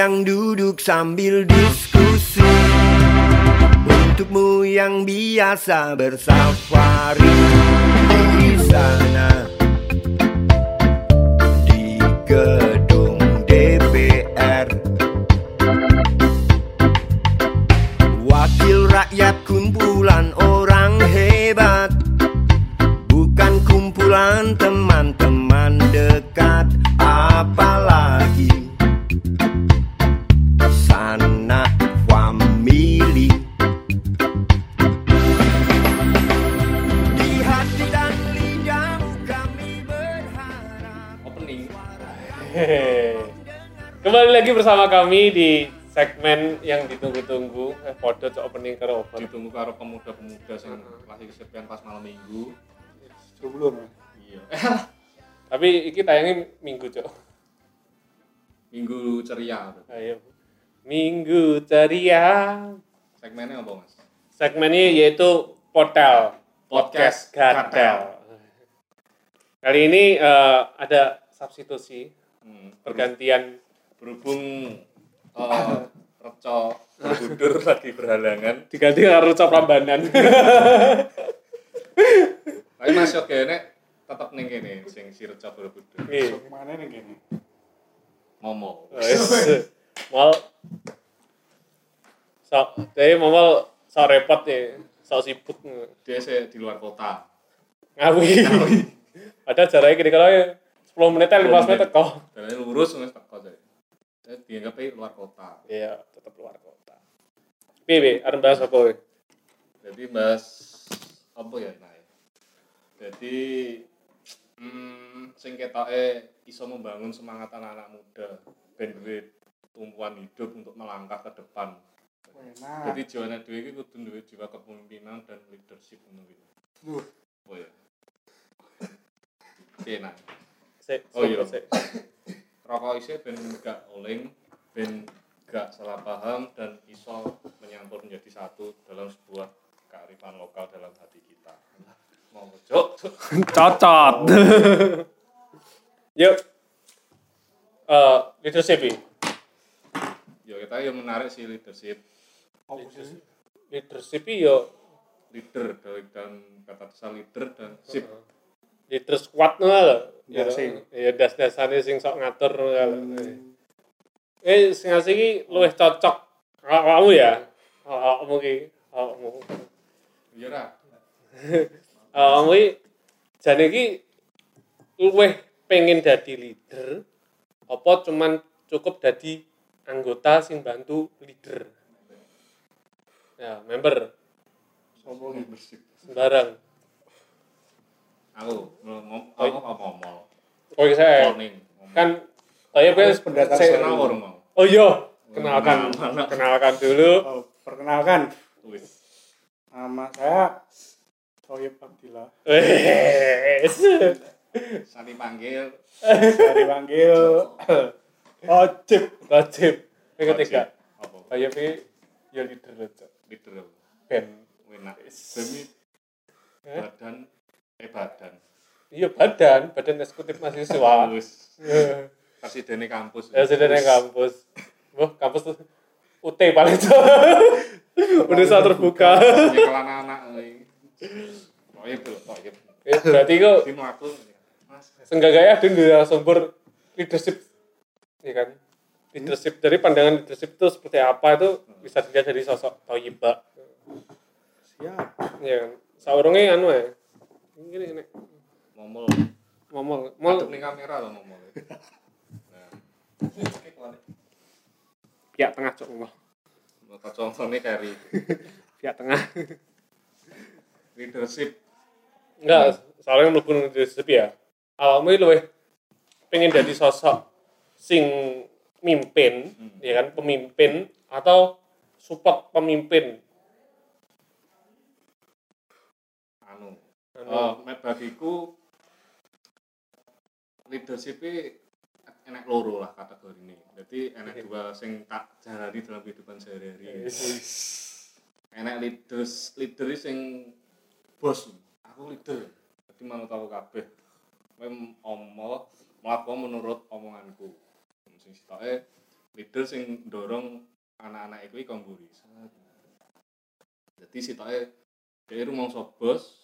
yang duduk sambil diskusi. Untukmu yang biasa bersafari di sana. Di gedung lagi bersama kami di segmen yang ditunggu-tunggu. Eh podo cok opening karo open. Ditunggu karo pemuda-pemuda sing lagi kesepian pas malam minggu. Sebelum iya. Tapi iki tayangnya minggu cok. Minggu ceria ayo minggu ceria. Segmennya apa mas? Segmennya yaitu potel. Podcast gatel. Gatel. kali ini eh, ada substitusi. Hmm. pergantian berhubung uh, reco Borobudur lagi berhalangan. Diganti karo Cok Prambanan. Tapi mas oke nek tetep ning kene sing si reco Borobudur Iya. mana nih gini? momo. Mal. Sok jadi momal sok repot ya sok sibuk. Dia sih di luar kota. Ngawi. Ada jaraknya gini kalau ya 10 menit 15 menit kok dan lurus wis teko jadi saya dianggap luar kota. Iya tetap luar kota. Piye arep bahas apa we? jadi bahas apa ya nah jadi hmm, sing ketoke iso membangun semangat anak-anak muda ben duwe tumpuan hidup untuk melangkah ke depan. Enak. jadi jiwa dhewe iki kudu duwe jiwa kepemimpinan dan leadership ngono kuwi Duh, oh ya Oke, nah, Sik, Oh, iya. Rokok isih ben gak oleng, ben gak salah paham dan iso menyampur menjadi satu dalam sebuah kearifan lokal dalam hati kita. Mau cok, cok. cocot yuk eh leadership. Ya kita yang menarik sih leadership, leadership iki yo leader dalam kata dasar leader dan sip. Leader squad ngono lho. Ya ya das-dasane sing sok ngatur lho eh sing asli iki luwih cocok awakmu ya? Awakmu iki awakmu. Iya ra. awakmu iki jane iki luwih pengen dadi leader apa cuman cukup dadi anggota sing bantu leader. Ya member. Sopo leadership? sembarang Aku ngomong aku apa ngomong. oh iya saya Morning. kan kayak gue Harus pendataan saya- kenal orang mau. oh iya kenalkan Kenal. kenalkan dulu Oh, perkenalkan, Wis. nama saya Soyib Abdillah. Wes. Sani panggil Saya dipanggil Ojib. Wajib. Yang ketiga, apa? kayak ini ya leader aja. Leader. Ben. Enak. Demi Eh? badan eh badan. Iya badan, badan eksekutif mahasiswa. Wis. Ya, Presidennya kampus. Ya naik kampus. Wah, kampus tuh UT paling tuh. Universitas terbuka. Nyekel anak-anak. eh. Oh iya belum, oh iya. Eh, Berarti kok senggaknya ada di sumber leadership ya kan leadership dari pandangan leadership itu seperti apa itu bisa dilihat dari sosok Toyiba Siap. ya kan saurungnya anu ya ini ini. Momol. ngomong mau Madep ning kamera loh momol. Nah, pihak tengah cok ngomong maka contohnya carry pihak tengah. Leadership. enggak soalnya mlebu nang leadership ya. Awakmu itu luwih pengen jadi sosok sing mimpin ya kan pemimpin atau support pemimpin Anu, Anu. oh, bagiku leadership enak loro lah kategori ini. Jadi enak dua sing tak jalani dalam kehidupan sehari-hari. Enak leaders, leader sing bos. Aku leader. Jadi manut aku kabeh. Kowe omong, mlaku menurut omonganku. Sing sitoke leader sing dorong anak-anak iku iku mburi jadi sitoke dia rumangsa bos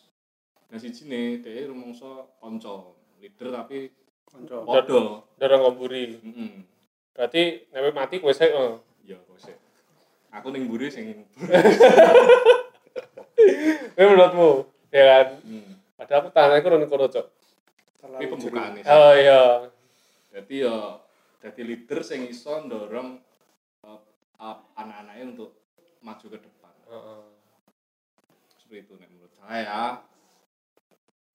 nah siji ne dia rumangsa kanca leader tapi Konco. padha. Dorong ngomburi heeh berarti nek mati kowe sik oh. ya kok aku ning mburi sing Kowe menurutmu? Ya kan? Hmm. padahal aku tanganku kono kono cok. Ini pembukaan nih oh iya. Jadi ya jadi leader sing iso ndorong eh, ap- anak-anaknya untuk maju ke depan. Heeh. seperti itu nek menurut saya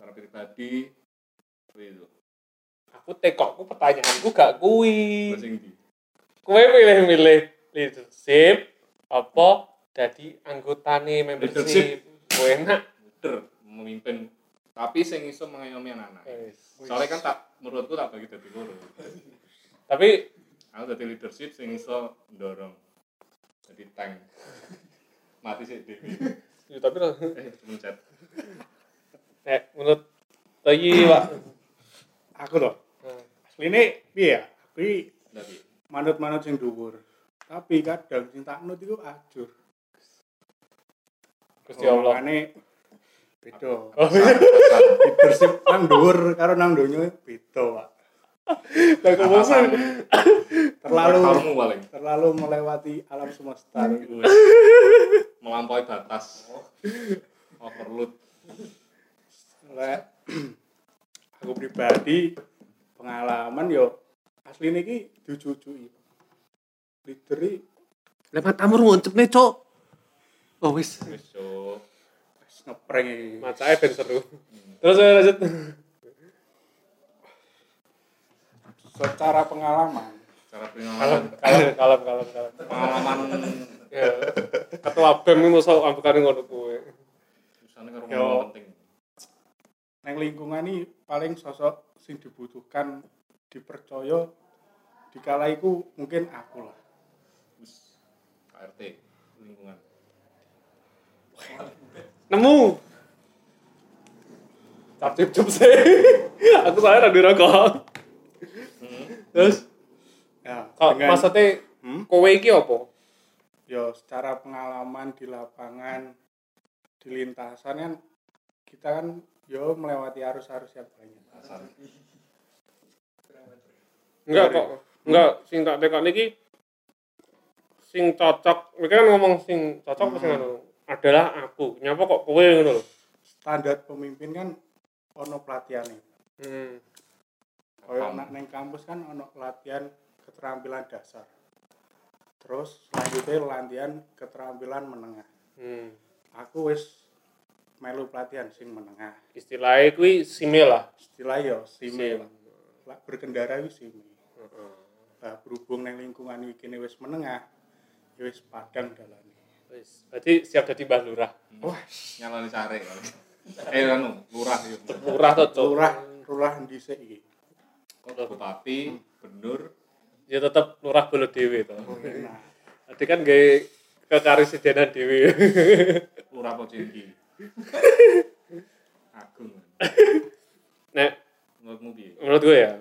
secara pribadi seperti itu. Aku tekokku pertanyaanku gak di? Kowe milih-milih leadership apa jadi anggotane membership? Leadership. kowe enak. Leader memimpin. Tapi sing iso mengayomi anak-anak. Wis. soalnya kan tak menurutku tak bagi dari loro tapi aku jadi leadership sing iso ndorong. Jadi tank. Mati sih dewi ya, tapi eh mencet nek menurut Toyi Pak Aku loh. Nah, Asline piye ya? Kuwi tapi manut-manut sing dhuwur. Tapi kadang sing tak nut iku ajur. Gusti Allah Omongane beda. oh Leadership nang dhuwur karo nang donya beda, Pak. lah kok bosan Terlalu terlalu melewati alam semesta. melampaui batas overload Lek aku pribadi pengalaman yo asli niki dicucuki. Leader iki lewat tamu ngoncep nih cok oh wis. Wis yo wis ngeprank iki. macanya ben seru. Terus saya lanjut Secara pengalaman. Cara kalem pengalaman. Kalem kalem kalem kalem. Pengalaman. Ya. Ketua bem ini masa ambekane ngono kowe misalnya ngomong penting neng lingkungan ini paling sosok sing dibutuhkan dipercaya dikala iku mungkin aku lah. Wis lingkungan. Nemu! Cap cip cup sih. Aku saya lagi rokok. Terus? Ya kok dengan maksudnya Hmm? kowe iki apa? Yo secara pengalaman di lapangan di lintasan kan kita kan yo melewati arus-arus yang banyak enggak kok enggak sing tak tekok niki sing cocok mereka kan ngomong sing cocok apa sing Hmm. anu adalah aku nyapa kok kowe ngono lho standar pemimpin kan ono pelatihan hmm. Kaya Paham. nak neng kampus kan ono latihan keterampilan dasar. Terus selanjutnya latihan keterampilan menengah. hmm. Aku wis melu pelatihan sing menengah. istilahnya kuwi simil lah Istilah yo simi Sim. lah. Berkendara wis simi. Heeh. Lah berhubung neng lingkungan iki kene wis menengah, ya wis padang dalane. Wis, berarti siap jadi mbah lurah. Wah, nyalani cari eh anu lurah yo Lurah to, lurah lurah dhisik iki. bupati benur Ya tetep lurah bolo dhewe to. Nah, Berarti kan gawe kekaresidenan dhewe. lurah pocengki agung Nek menurutmu piye menurut gue ya.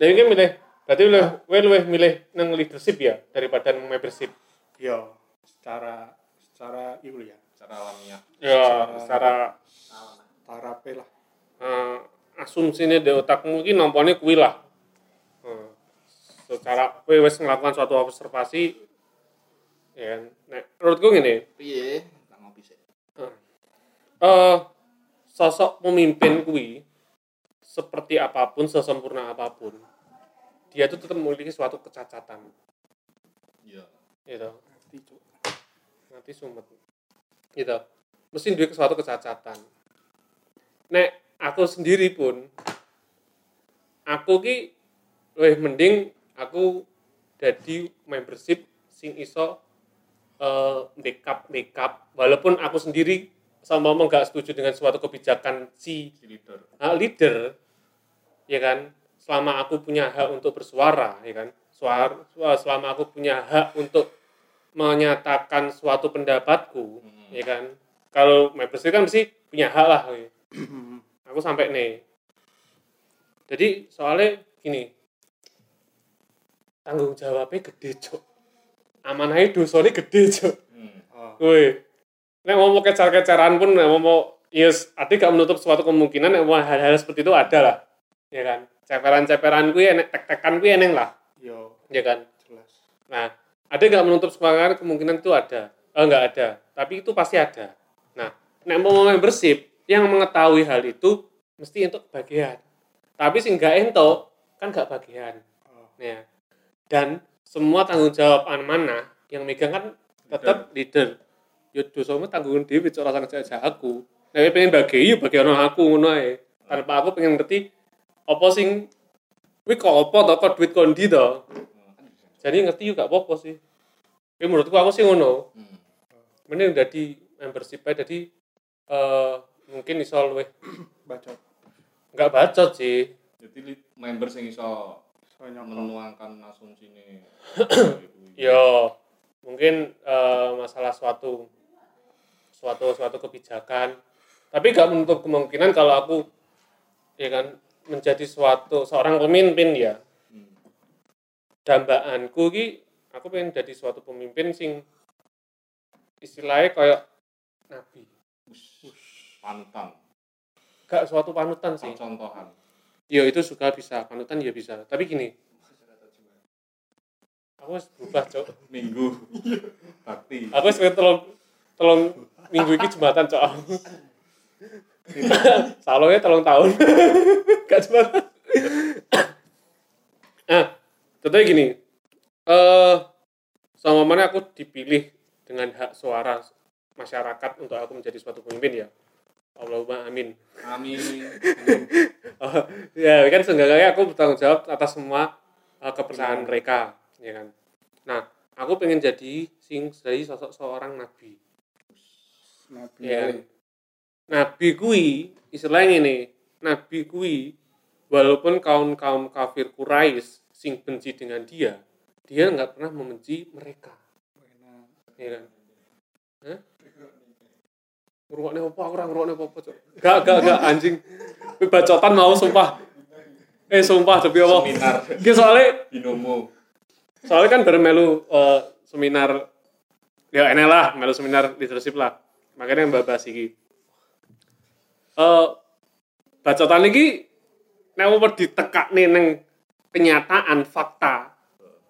Ini kan milih berarti lu gue luwih milih nang leadership ya daripada nang membership. yo secara secara iku ya, cara alamiah Ya, secara tarape lah. eh, asumsinya di otakmu mungkin nampaknya kuwi lah. Eh, secara kowe wis melakukan suatu observasi ya kan. Nek menurutku gini, piye sih eh sosok pemimpin kuwi seperti apa pun, sesempurna apa pun, dia itu tetap memiliki suatu kecacatan, iya gitu. Nanti sumet, gitu. Mesti duwe suatu kecacatan. Nek aku sendiri pun, aku ki lebih mending aku jadi membership sing iso eh dekap dekap walaupun aku sendiri sama ngomong nggak setuju dengan suatu kebijakan si si leader. Uh, leader ya kan? Selama aku punya hak untuk bersuara ya kan? Suara selama aku punya hak untuk menyatakan suatu pendapatku Hmm. ya kan? Kalau membership kan mesti punya hak lah ya. aku sampai nih. Jadi soalnya gini. Tanggung jawabnya gede cok amanahnya dosanya gede cok Hmm. Oh. Nek mau mau kecar-kecaran pun nek mau mau yes, ada gak menutup suatu kemungkinan nek mau hal-hal seperti itu ada lah, ya kan? Ceperan-ceperan gue enek, tek-tekan gue eneng lah, Yo, ya kan? jelas. Nah, ada gak menutup kemungkinan kemungkinan itu ada? Oh, nggak ada, tapi itu pasti ada. Nah, nek mau membership yang mengetahui hal itu mesti untuk bagian. Tapi sing gak ento kan gak bagian. Oh. Ya. Dan semua tanggung jawab mana yang megang kan tetap leader. Yo dosamu tanggung dhewe cok rasa ngejak aku. Nek pengen bagi yo bagi ono aku ngono ae. Tanpa aku pengen ngerti apa sing kuwi kok apa to kok duit kondi to. Jadi ngerti yo gak apa-apa sih. Tapi menurutku aku sih ngono. Hmm. Mending dadi membership ae dadi eh mungkin iso luwih Bacot. nggak bacot sih. Jadi member sing iso menuangkan asumsi ini. Yo, mungkin eh, masalah suatu suatu suatu kebijakan. Tapi gak menutup kemungkinan kalau aku ya kan menjadi suatu seorang pemimpin ya. Dambaanku ki aku pengen jadi suatu pemimpin sing istilahnya kayak nabi. Panutan, Gak suatu panutan sih. contohan. Ya itu juga bisa, panutan ya bisa. Tapi gini, aku harus berubah, Cok. Minggu. Bakti. Aku pengen tolong minggu ini jembatan, Cok. Salonnya tolong tahun. Gak jembatan. nah, contohnya gini. Eh sama mana aku dipilih dengan hak suara masyarakat untuk aku menjadi suatu pemimpin ya. Allahumma amin. Amin. Oh, ya kan seenggaknya aku bertanggung jawab atas semua uh, kepercayaan mereka ya kan nah aku pengen jadi sing jadi sosok seorang nabi Nabi. ya nabi kui istilahnya ini nabi kui walaupun kaum kaum kafir Quraisy sing benci dengan dia dia nggak pernah membenci mereka Enak. ya kan Hah? Apa? Aku ora ngerungokne apa-apa, Cuk. Gak, gak, gak, anjing. Bacotan mau sumpah. Eh, sumpah demi Allah. Seminar Ki soalnya binomo. soalnya kan baru melu eh, seminar ya enak lah melu seminar leadership lah makanya yang bahas iki. Eh bacotan iki nek mau ditekakne neng kenyataan fakta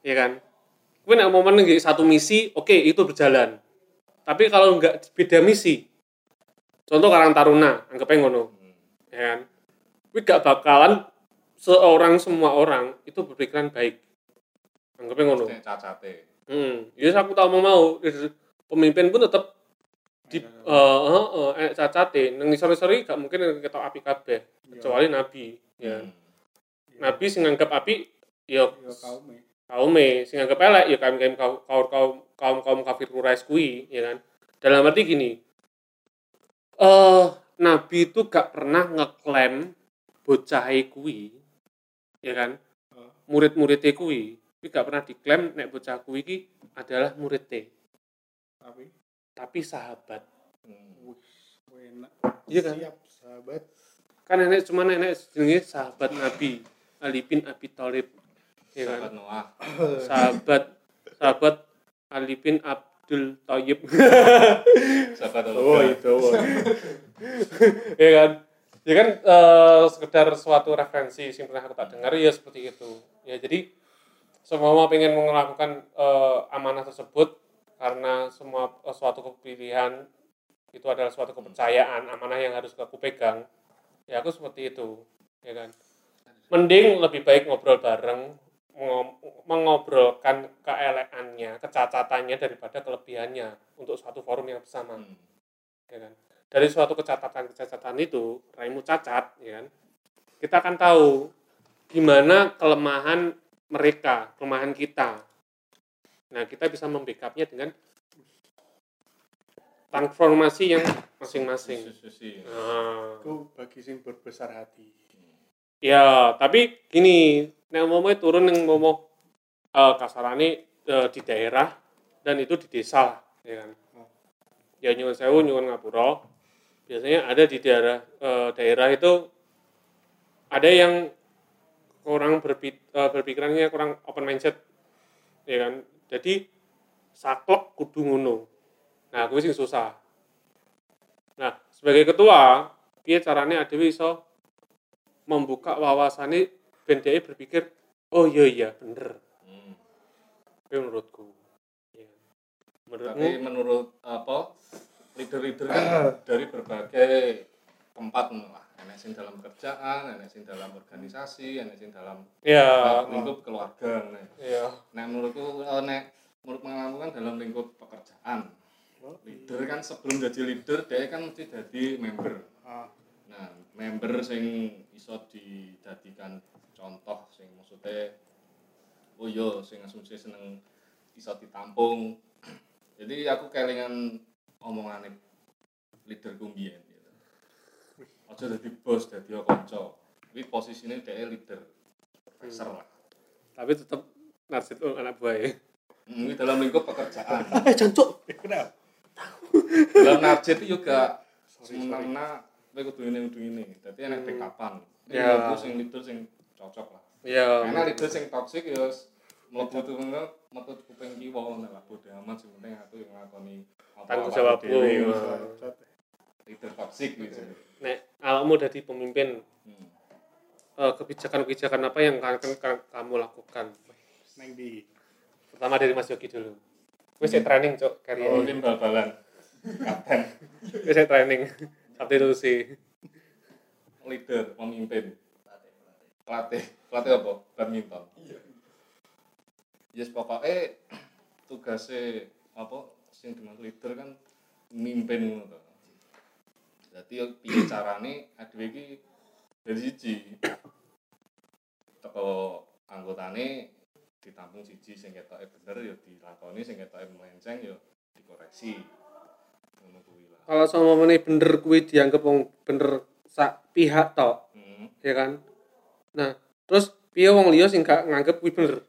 ya kan? Kuwi nek mau satu misi oke itu berjalan. Tapi kalau nggak beda misi contoh Karang Taruna anggapnya ngono ya kan? Kuwi gak bakalan seorang semua orang itu berpikiran baik. Anggapnya ngono. Cacate. Hmm, ya aku tahu mau mau pemimpin pun tetap di eh eh eh, eh cacate nang isor-isor iki gak mungkin ketok api kabeh kecuali nabi ya. Hmm. Nabi sing nganggep api ya Yo kaume. kaume sing nganggep elek ya kaum kaum kaum kaum kaum kaum kafir Quraisy kuwi ya kan. Dalam arti gini. Eh nabi itu gak pernah ngeklaim bocah kuwi ya kan. Murid-muridnya kuwi kuwi gak pernah diklaim nek bocah kuwi iki adalah muridnya Tapi tapi sahabat Hmm. wih, enak. Iya kan? Siap, sahabat. kan nenek cuma nenek jenenge sahabat Nabi Ali bin Abi Thalib ya Sahabat kan Noah. sahabat sahabat Ali bin Abdul Thayyib Sahabat oh itu ya kan ya kan eh, sekedar suatu referensi yang pernah aku tak dengar ya seperti itu ya jadi semua mau pengen melakukan eh, amanah tersebut karena semua eh, suatu kepilihan itu adalah suatu kepercayaan amanah yang harus aku pegang ya aku seperti itu ya kan? Mending lebih baik ngobrol bareng mengobrolkan keelekannya kecacatannya daripada kelebihannya untuk suatu forum yang bersama Hmm. ya kan? Dari suatu kecacatan kecacatan itu raimu cacat ya kan? Kita akan tahu gimana kelemahan mereka kelemahan kita nah kita bisa membackupnya dengan transformasi yang masing-masing. Nah, Itu bagi sing berbesar hati. ya tapi gini nek ngomongnya turun yang ngomong uh, kasarane eh, di daerah dan itu di desa ya kan? Ya nyuwun sewu nyuwun ngapura. Biasanya ada di daerah eh, daerah itu ada yang kurang berpi, eh, berpikirannya kurang open mindset ya kan jadi saklek kudu ngono nah kuwi sing susah nah sebagai ketua piye carane adewe iso membuka wawasane ben berpikir oh iya iya bener Hmm. kuwi menurutku ya. Tapi menurutmu menurut apa leader-leader kan dari berbagai tempat lah. Sing dalam kerjaan, sing dalam organisasi, sing dalam uh, lingkup keluarga. Nek, ya nek menurutku eh, nek menurut pengalamanku kan dalam lingkup pekerjaan. Leader kan sebelum jadi leader dia kan mesti jadi member. Ah, Nah, member sing iso dijadikan contoh sing maksudnya oh iya sing asumsi seneng iso ditampung. Jadi aku kelingan omongane leader kumbien gitu. Aja dadi bos, dadi kanca. Kuwi posisine dhek leader. Profesor lah. tapi tetap narsit oh, anak buah ya Hmm, Ini dalam lingkup pekerjaan. eh jancuk kenapa? dalam narjit itu juga sebenarnya kowe kudu ini kudu ini. Dadi enek backupan. Ini Ya. aku sing leader sing cocok lah. ya Karena leader sing toxic ya mlebu tuh metu kuping kiwa ngono lah bodo amat sing penting aku yang ngakoni Tanggung jawabku. Leader toxic gitu. nek awakmu jadi pemimpin Hmm. eh, kebijakan-kebijakan apa yang akan kamu lakukan Neng di pertama dari Mas Yogi dulu gue sih training cok karya Oh, mungkin bal-balan. Kapten, gue sih training substitusi leader, pemimpin. Pelatih, pelatih apa? Badminton. Iya. Yes, pokoknya tugasnya apa sing dimaksud leader kan mimpin to. Dadi yo piye carane adewe iki dari siji teko anggotane ditampung siji sing ketoke bener ya dilakoni sing ketoke melenceng ya dikoreksi. Ngono kuwi lah. kalau sama bener kuwi dianggap wong bener sak pihak tok Hmm. ya kan nah terus piye wong liya sing gak nganggep kuwi bener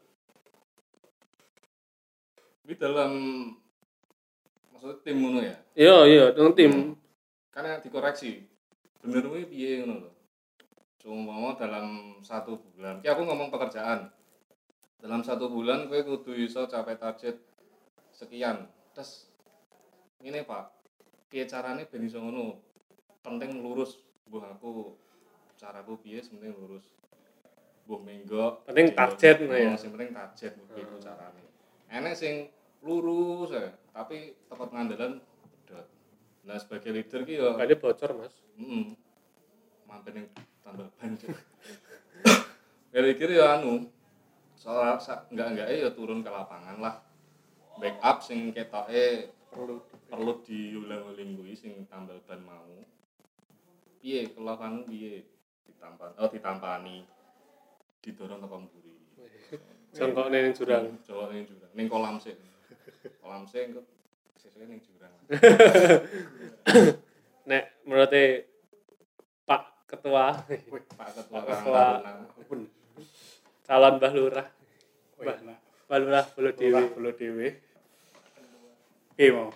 Tapi dalam maksudnya tim ngono ya. iya iya dengan tim Karena dikoreksi. Bener kuwi piye ngono lho. Cuma dalam satu bulan. Ki aku ngomong pekerjaan. Dalam satu bulan kowe kudu iso capai target sekian. Terus ini Pak, piye carane ben iso ngono? Penting lurus. Mbuh aku caraku piye penting lurus. Mbuh minggu. Penting target, no ya? Sing penting target kuwi iku carane. Enek sing lurus ya, tapi tepat ngandalan dot. Nah sebagai leader ki yo kayaknya bocor mas Mm. Mampir yang tambal ban. Cuk. ya anu. Soal enggak enggak ya turun ke lapangan lah. Backup sing ketoke perlu perlu diulang-ulang kuwi sing tambal ban mau. Piye kelakuanmu piye ditampan oh ditampani didorong teko mburi. jongkok ning jurang Jawa ning jurang, ning kolam sih. Kolam sih sesuai ning jurang. nek menurut Pak Ketua. Pak Ketua Pak Ketua. Calon Mbah Lurah. Mbah Lurah Bulu dewe Dewi. Oke mau.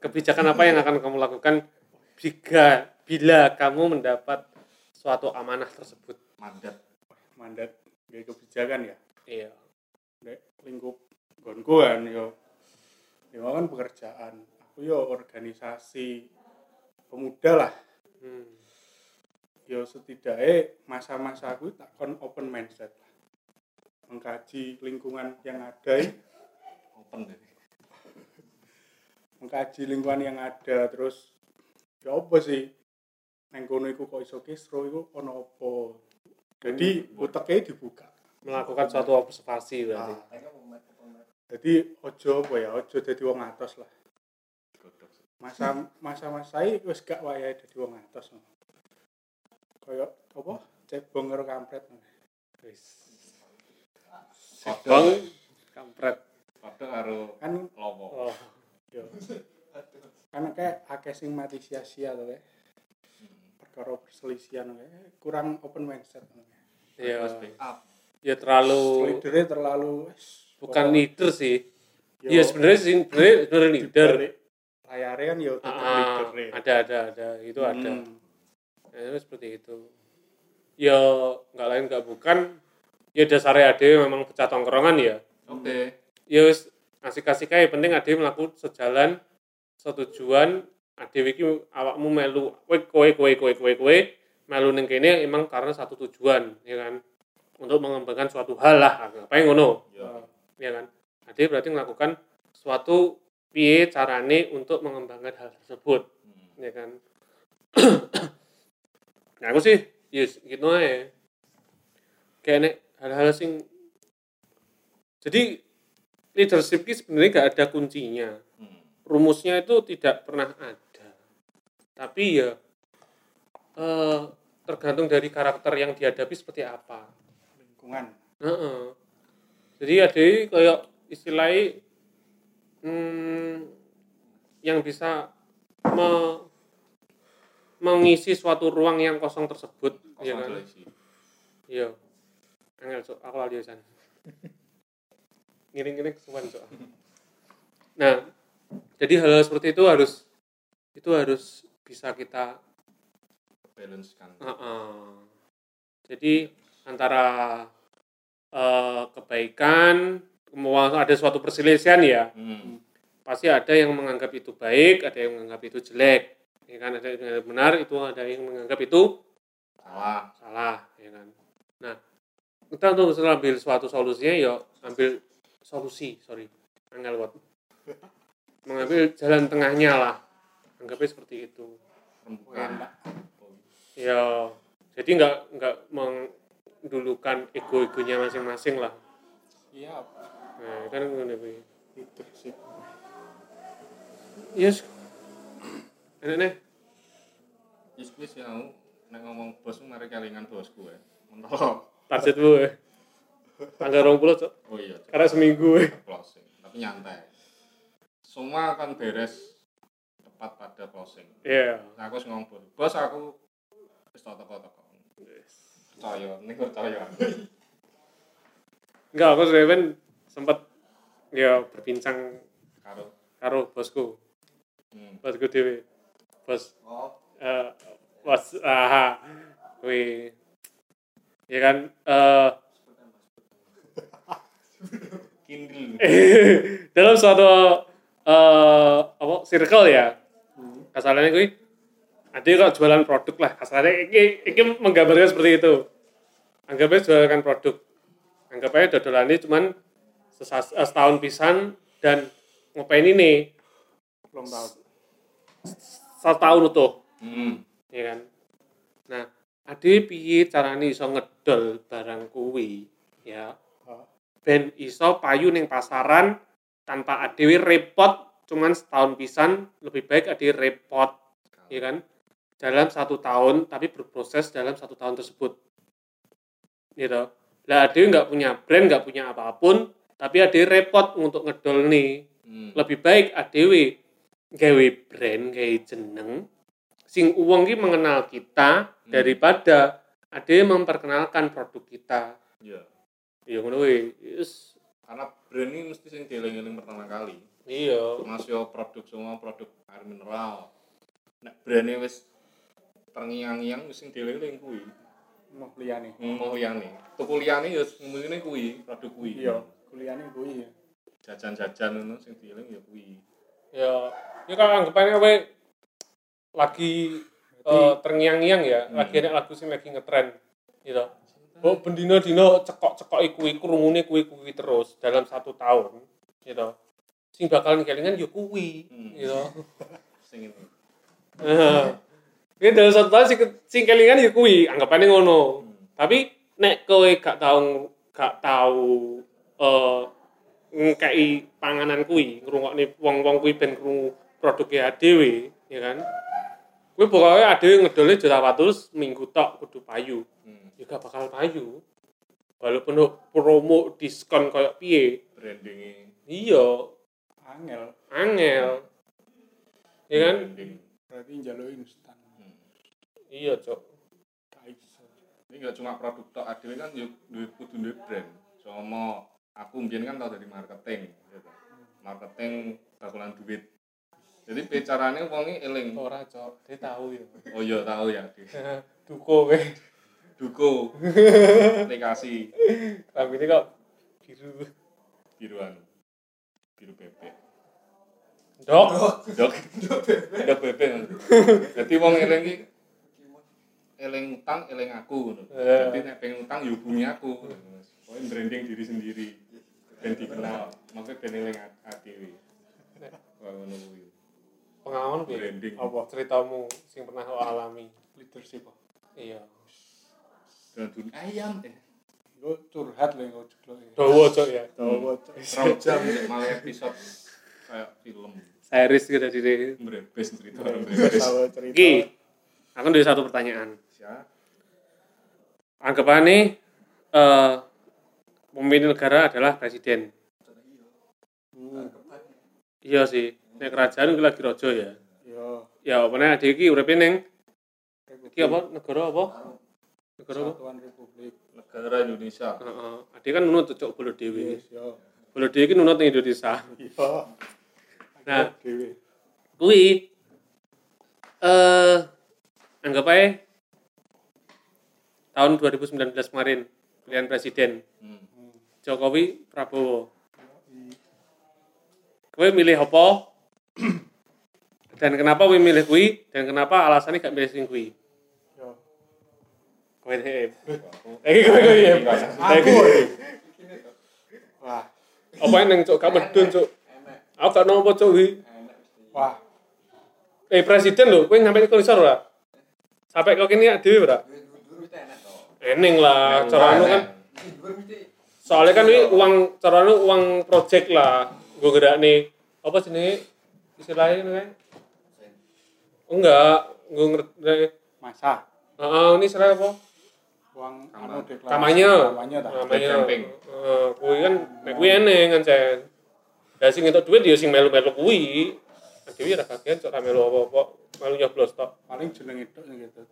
Kebijakan apa yang akan kamu lakukan jika bila kamu mendapat suatu amanah tersebut? Mandat. mandat. Gaya kebijakan ya? Iya. Nek lingkup gonku kan yo yo kan pekerjaan aku yo organisasi pemuda lah. Hmm. yo setidaknya masa-masa aku tak kon open mindset lah. Mengkaji lingkungan yang ada Open deh. mengkaji lingkungan yang ada terus ya apa sih? Neng kono iku kok iso kisro iku ono apa? Jadi uteknya dibuka. Melakukan suatu observasi berarti. Ah. jadi ojo apa ya? Ojo jadi wong atas lah. Masa masa masa ini wis gak wayahe dadi wong atas no. kaya apa? Cebong karo kampret no. Wis. Bang kampret. padha karo kan lowo. oh yo kan kayak akeh sing mati sia-sia to kayak perkara perselisihan kayak kurang open mindset no. iya. Ya terlalu leadernya terlalu wis, bukan leader sih. Iya. Sebenarnya sih sebenarnya sebenarnya leader layarnya kan yo tetep Ah, leadernya ada ada ada. Itu ada. Hmm. Ya, seperti itu. Ya nggak lain nggak bukan. Ya dasarnya ada memang pecah tongkrongan ya. Oke. ya wis asik-asik ae penting ade mlaku sejalan setujuan. Ade iki awakmu melu kowe kowe kowe kowe kowe kowe. Melu ning kene emang karena satu tujuan ya kan? Untuk mengembangkan suatu hal lah. Apa yang ngono? Ya. Ya kan? Ade berarti melakukan suatu piye carane untuk mengembangkan hal tersebut Hmm. ya kan nah aku sih yes gitu aja kayak nek hal-hal sing jadi leadership ini sebenarnya gak ada kuncinya Hmm. rumusnya itu tidak pernah ada tapi ya eh, tergantung dari karakter yang dihadapi seperti apa lingkungan Heeh. Jadi ada kayak istilahnya hmm, yang bisa me- mengisi suatu ruang yang kosong tersebut, ya Kosong kan? terisi. Iya. Angel cok, aku lali san. Ngiring-ngiring kesuwan cok. Nah, jadi hal, -hal seperti itu harus itu harus bisa kita balance kan Heeh. Jadi antara eh, kebaikan, ada suatu perselisihan ya, hmm. pasti ada yang menganggap itu baik, ada yang menganggap itu jelek, ya kan? Ada yang menganggap benar, itu ada yang menganggap itu salah salah, ya kan? Nah, kita untuk ambil suatu solusinya, ya ambil solusi, sorry, angel buat mengambil jalan tengahnya lah, anggapnya seperti itu. rembukan ya jadi nggak nggak mendulukan ego-egonya masing-masing lah iya nah kan ngono kuwi leadership yes enak nih Wis wis ya aku nek ngomong bos mari kelingan bosku ya. Mentok. target gue tanggal rong puluh cok Oh iya, Cok. karena seminggu we. closing. Tapi nyantai. Semua akan beres tepat pada closing. iya Nah, aku ngomong bos, bos aku wis tau teko-teko. Percaya, ini percaya. enggak aku sebenarnya sempat ya berbincang Karo. karo bosku. Hmm. bosku dewe bos Oh, eh bos aha. Kuwi ya kan eh. Kindle. dalam suatu eh apa circle ya. Kasarannya gue ada kok jualan produk lah. Kasarannya ini, ini menggambarkan seperti itu. Anggapnya jualan produk. Anggap aja dodolannya cuman sesas- eh, setahun pisan dan ngapain ini. Belum tahu. Satu tahun utuh Hmm. ya kan? Nah ade piye carane iso ngedol barang kuwi? Ya Oh. ben iso payu ning pasaran tanpa adewe repot cuman setahun pisan lebih baik ade repot. Ya kan? Dalam satu tahun tapi berproses dalam satu tahun tersebut. Gitu lah adewe nggak punya brand nggak punya apa pun tapi ade repot untuk ngedol nih Hmm. lebih baik adewe gawe brand gawe jeneng sing uang ki mengenal kita Hmm. daripada adewe memperkenalkan produk kita Iya. iya ngono Yes. Karena brand ini mesti sing dieling-eling pertama kali. iya Mas yo produk semua produk air mineral. Nek brandnya wis terngiang-ngiang wis sing dieling-eling kuwi. mau liyane Mau liyane. Tuku liyane ngomongine kuwi, produk kuwi. iya kuliahnya gue ya Jajan-jajan ngono sing dieling ya kuwi. ya ya kalau anggapannya kowe lagi eh, terngiang-ngiang ya Hmm. lagi ada lagu sing lagi ngetren gitu oh bendino dino cekok cekok kuwi kurungune kuwi kuwi terus dalam satu tahun gitu sing bakalan kelingan ya kuwi Hmm. gitu Sing itu. Nah, ini dalam satu tahun sing, sing kelingan ya kuwi, anggapannya ngono. Hmm. Tapi nek kowe gak tahu gak tahu eh ngkai panganan kuwi, ngrungokne wong-wong kuwi ben krungu produknya dhewe, ya kan? Kuwi pokoknya adewe ngedole juta watus minggu tok kudu payu. Hmm. Ya gak bakal payu. Walaupun promo diskon kayak piye, Brandingnya iya, angel angel. Ya kan? branding. berarti jalur instan Hmm. Iya, Cok. Ini gak cuma produk tok adewe kan yo duwe kudu duwe brand. Sama aku mbiyen kan tau dari marketing gitu. Marketing bakalan duit. Jadi bicaranya wonge eling. Ora, Cok. Dia tahu ya. Oh iya tahu ya. Duko weh. Duko aplikasi Rambutnya kok biru. biruan. biru bebek Dok. dok dok bebek jadi wong eling iki eling utang eling aku Eh. jadi nek pengen utang ya hubungi aku pokoknya branding diri sendiri ben dikenal makanya ben eling ATW wah ngono kuwi Pengalaman piye? branding Apa? Ceritamu sing pernah kau alami. Leadership. Iya. dan dunia ayam eh Iku curhat lho kok jeglok. Dawa cok ya. Dawa. Rong jam malah episode kayak film Series gitu dari. Mbrebes cerita cerita. Ki, aku ada satu pertanyaan. siap Anggapannya eh pemimpin negara adalah presiden. Hmm, Iya sih. Nek kerajaan iki lagi raja ya. Yo, Ya apa adik iki uripe ning iki apa negara apa? Negara apa? Republik. negara Indonesia Heeh. Adik kan nunut cocok bolo dhewe. Yes, yo. Bolo dhewe iki nunut ning Indonesia. Yo. Nah. Dewe. Kuwi eh anggap aja tahun 2019 kemarin pilihan presiden hmm. Jokowi Prabowo. Kowe milih apa? dan kenapa kowe milih kuwi? Dan kenapa alasannya gak milih sing kuwi? Yo. Kowe deh. Eh kowe kowe ya. Aku. Wah, Apa yang cok gak medun cok? Aku gak nopo cok kuwi. wah. Eh presiden lho, kowe nyampe ke isor ora? Sampai kau kini dhewe ora? Eneng lah, cara anu kan soalnya kan ini uang cara anu uang project lah. Gue gerak nih apa sih istilahnya ini kan enggak gue ngerti Masa? Ah ini istilah apa? Uang anu deklarasi kampanye kampanye ta. kampanye camping. Eh, kuwi kan nek kuwi eneng kan cen. Ya sing entuk duit ya sing melu-melu kuwi. Dewi ora kagian cok ra melu apa-apa. Melu nyoblos tok. Paling jeneng itu gitu.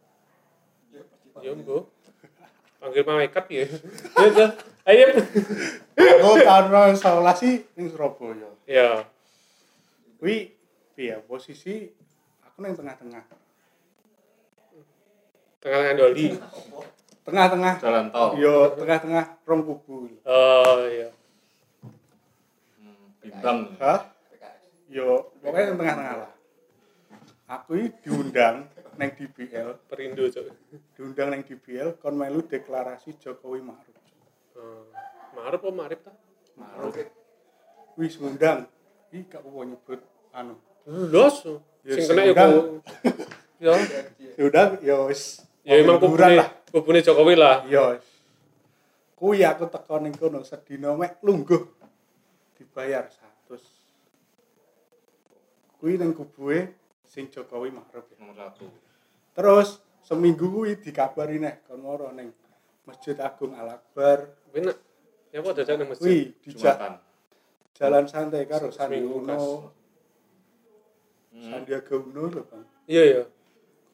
ya mbok panggil malaikat ya ya tuh ayo Aku tahun 2011 sih ning Surabaya. ya Kuwi piye posisi aku ning tengah-tengah. tengah-tengah doli Tengah-tengah. jalan tol Yo tengah-tengah rong kubu. oh iya Hmm, bimbang Hah? Yo pokoknya tengah-tengah lah. Aku ini diundang neng DBL, perindo cok diundang neng DBL kon melu deklarasi Jokowi Ma'ruf. Eh, Marip apa Marip ta? Ma'ruf. Wis ngundang. Ih gak apa nyebut anu. Los. Ya, Sing kena ya undang. ku. Ya, Diundang yo wis. ya emang kubune lah. kubune Jokowi lah. Yo. wis. Kuwi aku teko ning kono sedina mek lungguh dibayar 100. Kuwi ning kubuhe sing Jokowi Ma'ruf ya. nomor satu Terus seminggu kuwi dikabari neh kon moro ning Masjid Agung Al Akbar. Bener. Ya apa dadak nang masjid? Kuwi jumatan jalan santai karo Sandi Uno, hmm. Sandiaga Uno lho, Bang. Iya ya.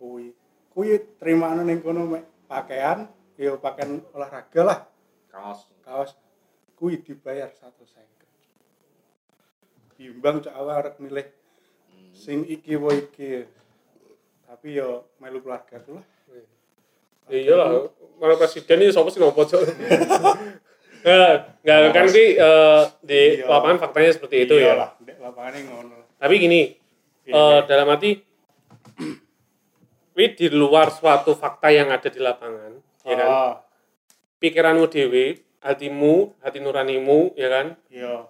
Kuwi kuwi terimane ning kono mek pakaian, ya pakaian olahraga lah, kaos kaos kuwi dibayar 150. Bimbang cok awak arep milih Hmm. sing iki wo iki. Tapi yo melu keluarga ku lah. Ya iyalah, kalau presiden ini sapa sih cok. Nah, enggak kan ki eh, di Iya. lapangan faktanya seperti itu ya. Iyalah, ndek lapangane ngono. Tapi gini, Iya, eh, iya. dalam arti Wi di luar suatu fakta yang ada di lapangan, ya kan? Oh, Pikiranmu dewe, hatimu, hati nuranimu, ya kan? iya.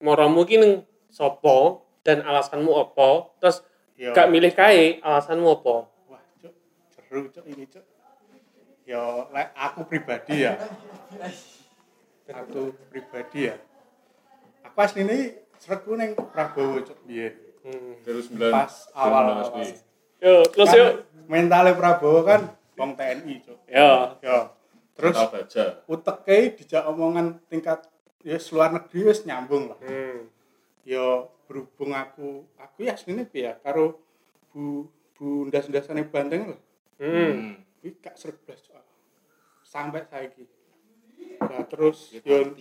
Moromu ki ning sopo dan alasanmu apa? Terus Iya. gak milih kae, alasanmu apa? Wah, cuk, seru cuk ini cuk. Yo, lek aku pribadi ya. Aku pribadi ya. Aku asline seretku ning Prabowo cuk biyen. Hmm. terus Pas awal. Yo, terus Kan yo. mentale Prabowo kan wong TNI cuk. Ya, Yo. Terus uteke dijak omongan tingkat ya luar negeri wis nyambung lah. hmm. Yo berhubung aku aku ya piye ya karo Bu Bu ndas-ndasane Banteng lho. Hmm. Kuwi gak Cuk. sampai saiki. Nah terus yo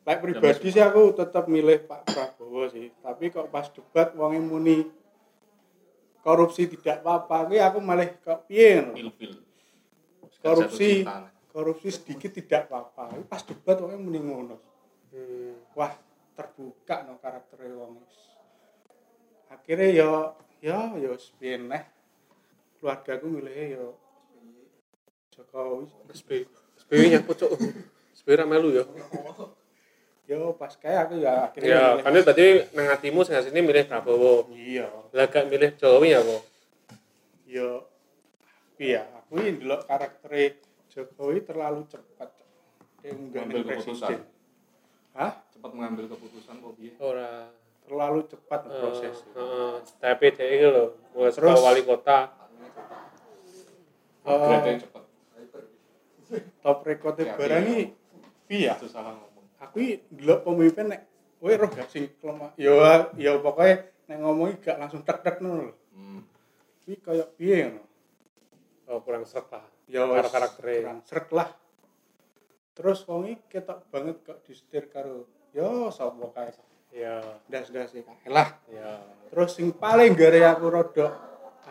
Lek pribadi sih aku tetap milih Pak Prabowo sih, tapi kok pas debat wonge muni korupsi tidak apa-apa, kuwi aku malah kok piye Korupsi korupsi sedikit tidak apa-apa. Pas debat wonge muni ngono. Hmm. Wah, terbuka no karaktere wong wis. Akhirnya yo yo yo wis piye neh. Keluargaku milih yo Jokowi. SB SB nyakut cok SB ra melu ya Yo pas kayak aku ya akhirnya ya kan itu tadi nang hatimu sing sini milih Prabowo iya lah gak milih Jokowi ya kok yo iya aku ini dulu karakter Jokowi terlalu cepat dia presiden keputusan. Hah? Cepat mengambil keputusan kok piye ora. Terlalu cepat eh, proses. heeh tapi dia itu loh mulai Terus- sekolah wali kota. Upgrade cepet top Ya, barang ini iya itu salah ngomong. Aku ini dulu pemimpin nek Wih, roh gak sing kelemah. Yo, yo pokoknya nek ngomongi gak langsung tek tek nol. hmm. Ini kayak piye ngono. oh kurang seret lah. Ya karaktere kurang srek lah. Terus wong iki ketok banget kok disetir karo yo sapa kae. ya Das-das kae lah. ya Terus sing paling gare aku rodok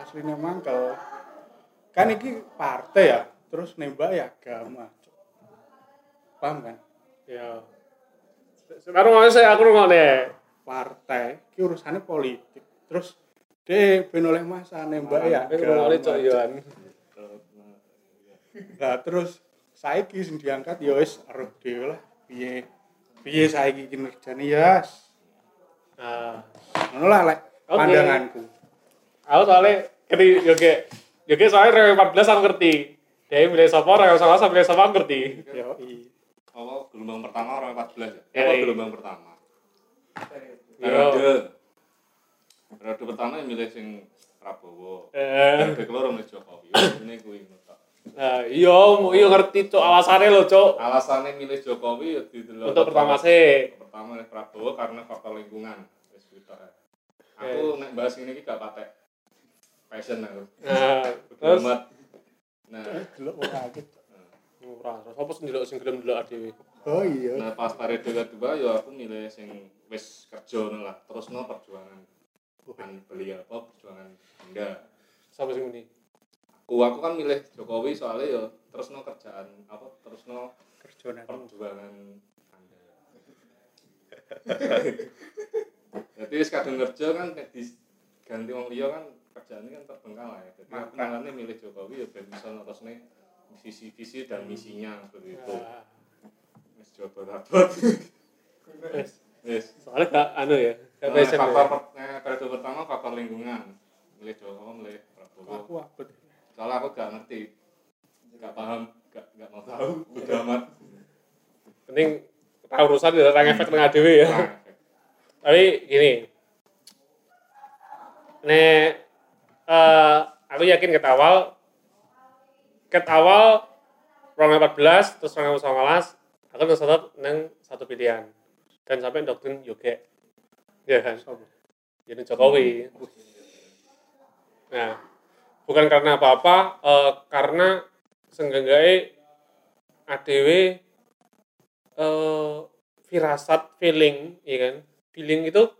aslinya mangkel. Kan iki partai ya, terus nembak ya agama. Paham kan? ya sekarang mau saya aku ngomong Partai iki urusannya politik. Terus deh ben oleh masa nembak ya agama. Lah terus saiki sing diangkat ya wis arep dhewe lah. Piye piye saiki kinerjane ya. nah Ngono lah lek Oke. pandanganku. aku soalnya ngerti yoge yoge soalnya rewe 14 aku ngerti dia milih sopo rewe sama sama milih sopo aku ngerti Yo i. apa gelombang pertama orang 14 ya Ya, apa iya. gelombang pertama periode periode pertama yang milih sing Prabowo eh periode milih Jokowi ini kuwi tok. Nah, iya mau iya ngerti cok. Alasannya lo cok. Alasannya milih Jokowi ya didelok untuk pertama sih. pertama milih Prabowo karena faktor lingkungan. Wis ae. aku nek bahas ini iki gak patek passion aku. Nah terus? nah. Delok wong akeh. ora terus apa sing ndelok sing gelem dhewe? Oh iya. nah pas periode kedua ya aku milih sing wis kerja lah. Terusno perjuangan. Bukan beliau apa perjuangan anda sampai sing ini aku aku kan milih Jokowi soalnya ya terusno kerjaan apa terusno Kerjane. perjuangan anda. Jadi wis kadung kerja kan diganti wong liya kan kerjaannya kan terbengkalai jadi aku milih Jokowi ya ben bisa terusne visi visi dan misinya seperti itu Nah, wis jodoh dapat wis. Soalnya gak anu ya gak Nah, faktor ya. eh, pertama faktor lingkungan. Milih Jokowi milih Prabowo. Aku abot. Soalnya aku gak ngerti. Gak paham gak gak mau tahu. Udah amat. Penting tahu urusan ya orang efek tengah dhewe ya. Nah, tapi gini. Nek eh aku yakin ket awal ket awal 2014 terus 2019 aku tetap neng satu pilihan. Dan sampai doktrin yoga ya kan? Jadi Jokowi. Nah bukan karena apa-apa eh, karena senggangganya ADW eh firasat feeling ya kan? Feeling itu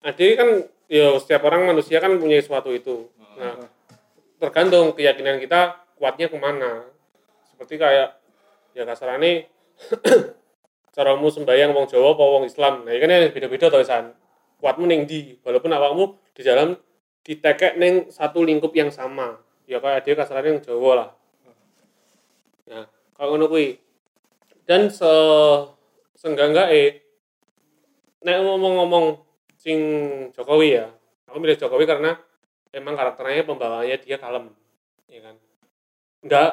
ADW kan ya setiap orang manusia kan punya sesuatu itu. Nah tergantung keyakinan kita kuatnya ke mana. Seperti kayak ya kasarannya caramu sembahyang wong Jawa apa wong Islam. Nah ini kan ya beda-beda tuh san. Kuatmu ning di walaupun awakmu di dalam ditekek ning satu lingkup yang sama. Ya kayak dia kasarannya yang Jawa lah. Nah kalau ngono kuwi. Dan se sengganggak eh nek ngomong-ngomong sing Jokowi ya aku milih Jokowi karena emang karakternya pembawaannya dia kalem ya kan? Enggak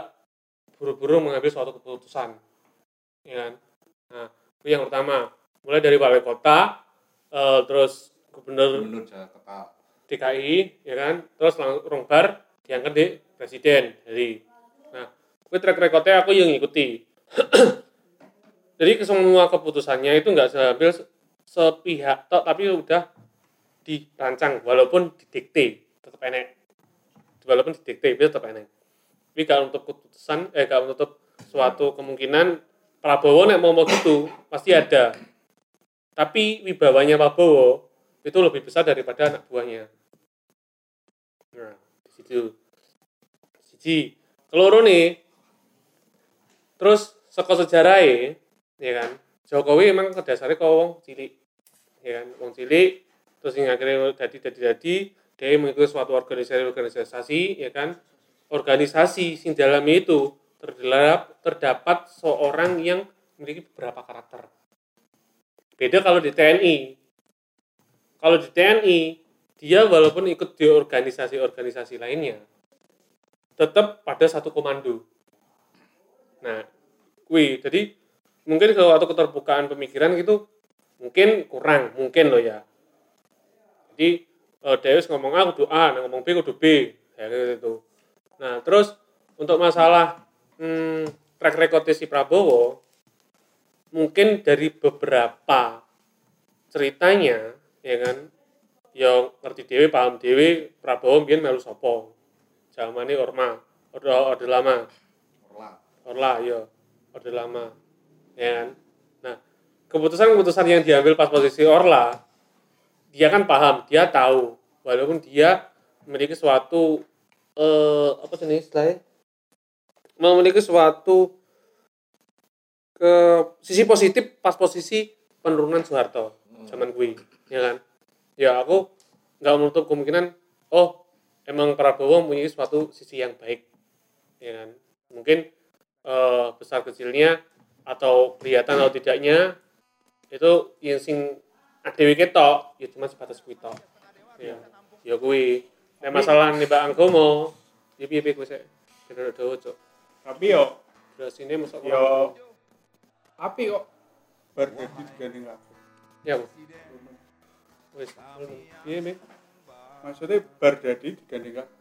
buru-buru mengambil suatu keputusan ya kan? Nah itu yang pertama. Mulai dari wali kota eh, terus gubernur gubernur Jakarta DKI ya kan? Terus langsung bar diangkat di presiden jadi. Nah gue track recordnya aku yang ngikuti. Jadi semua keputusannya itu nggak seambil se- sepihak tok tapi udah dirancang walaupun didikte tetap enek. Walaupun didikte itu tetap enek. Tapi kalau untuk keputusan eh kalau untuk suatu kemungkinan Prabowo nek mau mau gitu pasti ada. Tapi wibawanya Prabowo itu lebih besar daripada anak buahnya. Nah di situ. Siji. Keloro nih. Terus saka sejarah ya kan? Jokowi emang ke dasarnya kok wong cilik ya kan? Wong cilik terus yang akhirnya dadi dadi dadi dia mengikuti suatu organisasi organisasi ya kan? Organisasi sing dalam itu terdapat terdapat seorang yang memiliki beberapa karakter. Beda kalau di TNI kalau di TNI dia walaupun ikut di organisasi-organisasi lainnya tetap pada satu komando. Nah kui jadi mungkin kalau waktu keterbukaan pemikiran gitu mungkin kurang mungkin loh ya. Jadi uh, Deus ngomong A kudu A nah, ngomong B kudu B ya gitu. Nah terus untuk masalah hmm, track record si Prabowo mungkin dari beberapa ceritanya ya kan? Yang ngerti dewi paham dewi Prabowo mungkin melu sopo zaman ini orma. Orde orde lama. Orla. orla yo orde lama. Ya kan? Nah keputusan-keputusan yang diambil pas posisi orla dia kan paham dia tahu. Walaupun dia memiliki suatu eh apa sih istilahnya? Memiliki suatu ke sisi positif pas posisi penurunan Soeharto zaman gue ya kan? Ya aku nggak menutup kemungkinan oh emang Prabowo mempunyai suatu sisi yang baik. Ya kan? Mungkin eh, besar kecilnya atau kelihatan atau tidaknya itu yang sing adewe ketok ya cuma sebatas kuwi tok. Ya ya kuwi. Nek masalah nih Anggomo ya piye piye kuwi sik bener dawa cok tapi yo durasine masuk yo api kok. Bar dadi digandeng kabeh ya Bu. Wis piye Mik? maksudnya bar dadi digandeng kabeh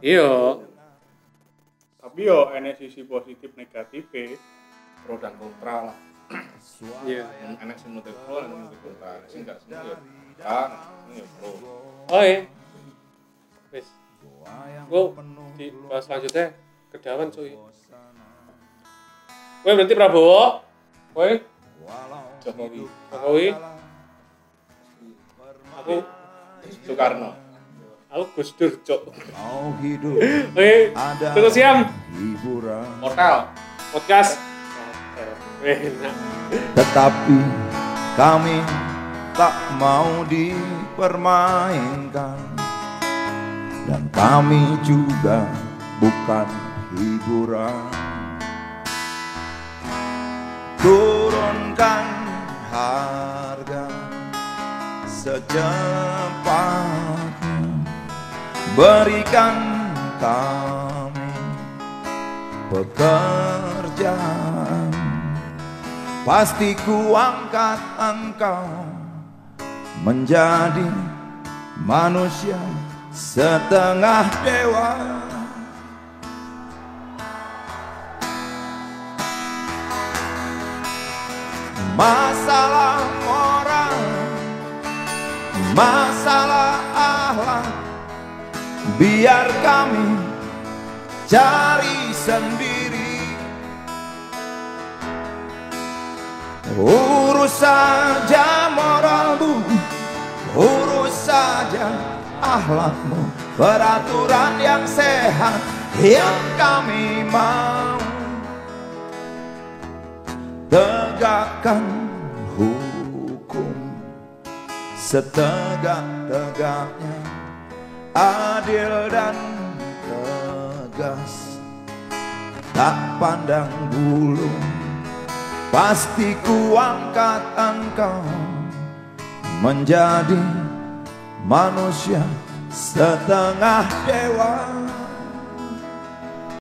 iya. Tapi yo enek sisi positif negatif pro dan kontra lah. Iya. Yang enak sing nutup pro enak sing kontra. Sing gak seneng ya kan sing ya pro. Oh iya. Wis. Gua di bahas selanjutnya. Kedawan cuy. Woi berarti Prabowo? Woi Jokowi. Jokowi aku Soekarno. Aku Gus Dur cok Mau hidup Oke ada tunggu siam hiburan. Hotel podcast. Tetapi kami tak mau dipermainkan. Dan kami juga bukan hiburan. Turunkan harga secepatnya Berikan kami pekerjaan. Pasti ku angkat engkau menjadi manusia setengah dewa. Masalah Masalah akhlak Biar kami cari sendiri. Urus saja moralmu Urus saja akhlakmu Peraturan yang sehat Yang kami mau. Tegakkan Setegak-tegaknya Adil dan tegas. Tak pandang bulu Pasti ku angkat engkau Menjadi manusia setengah dewa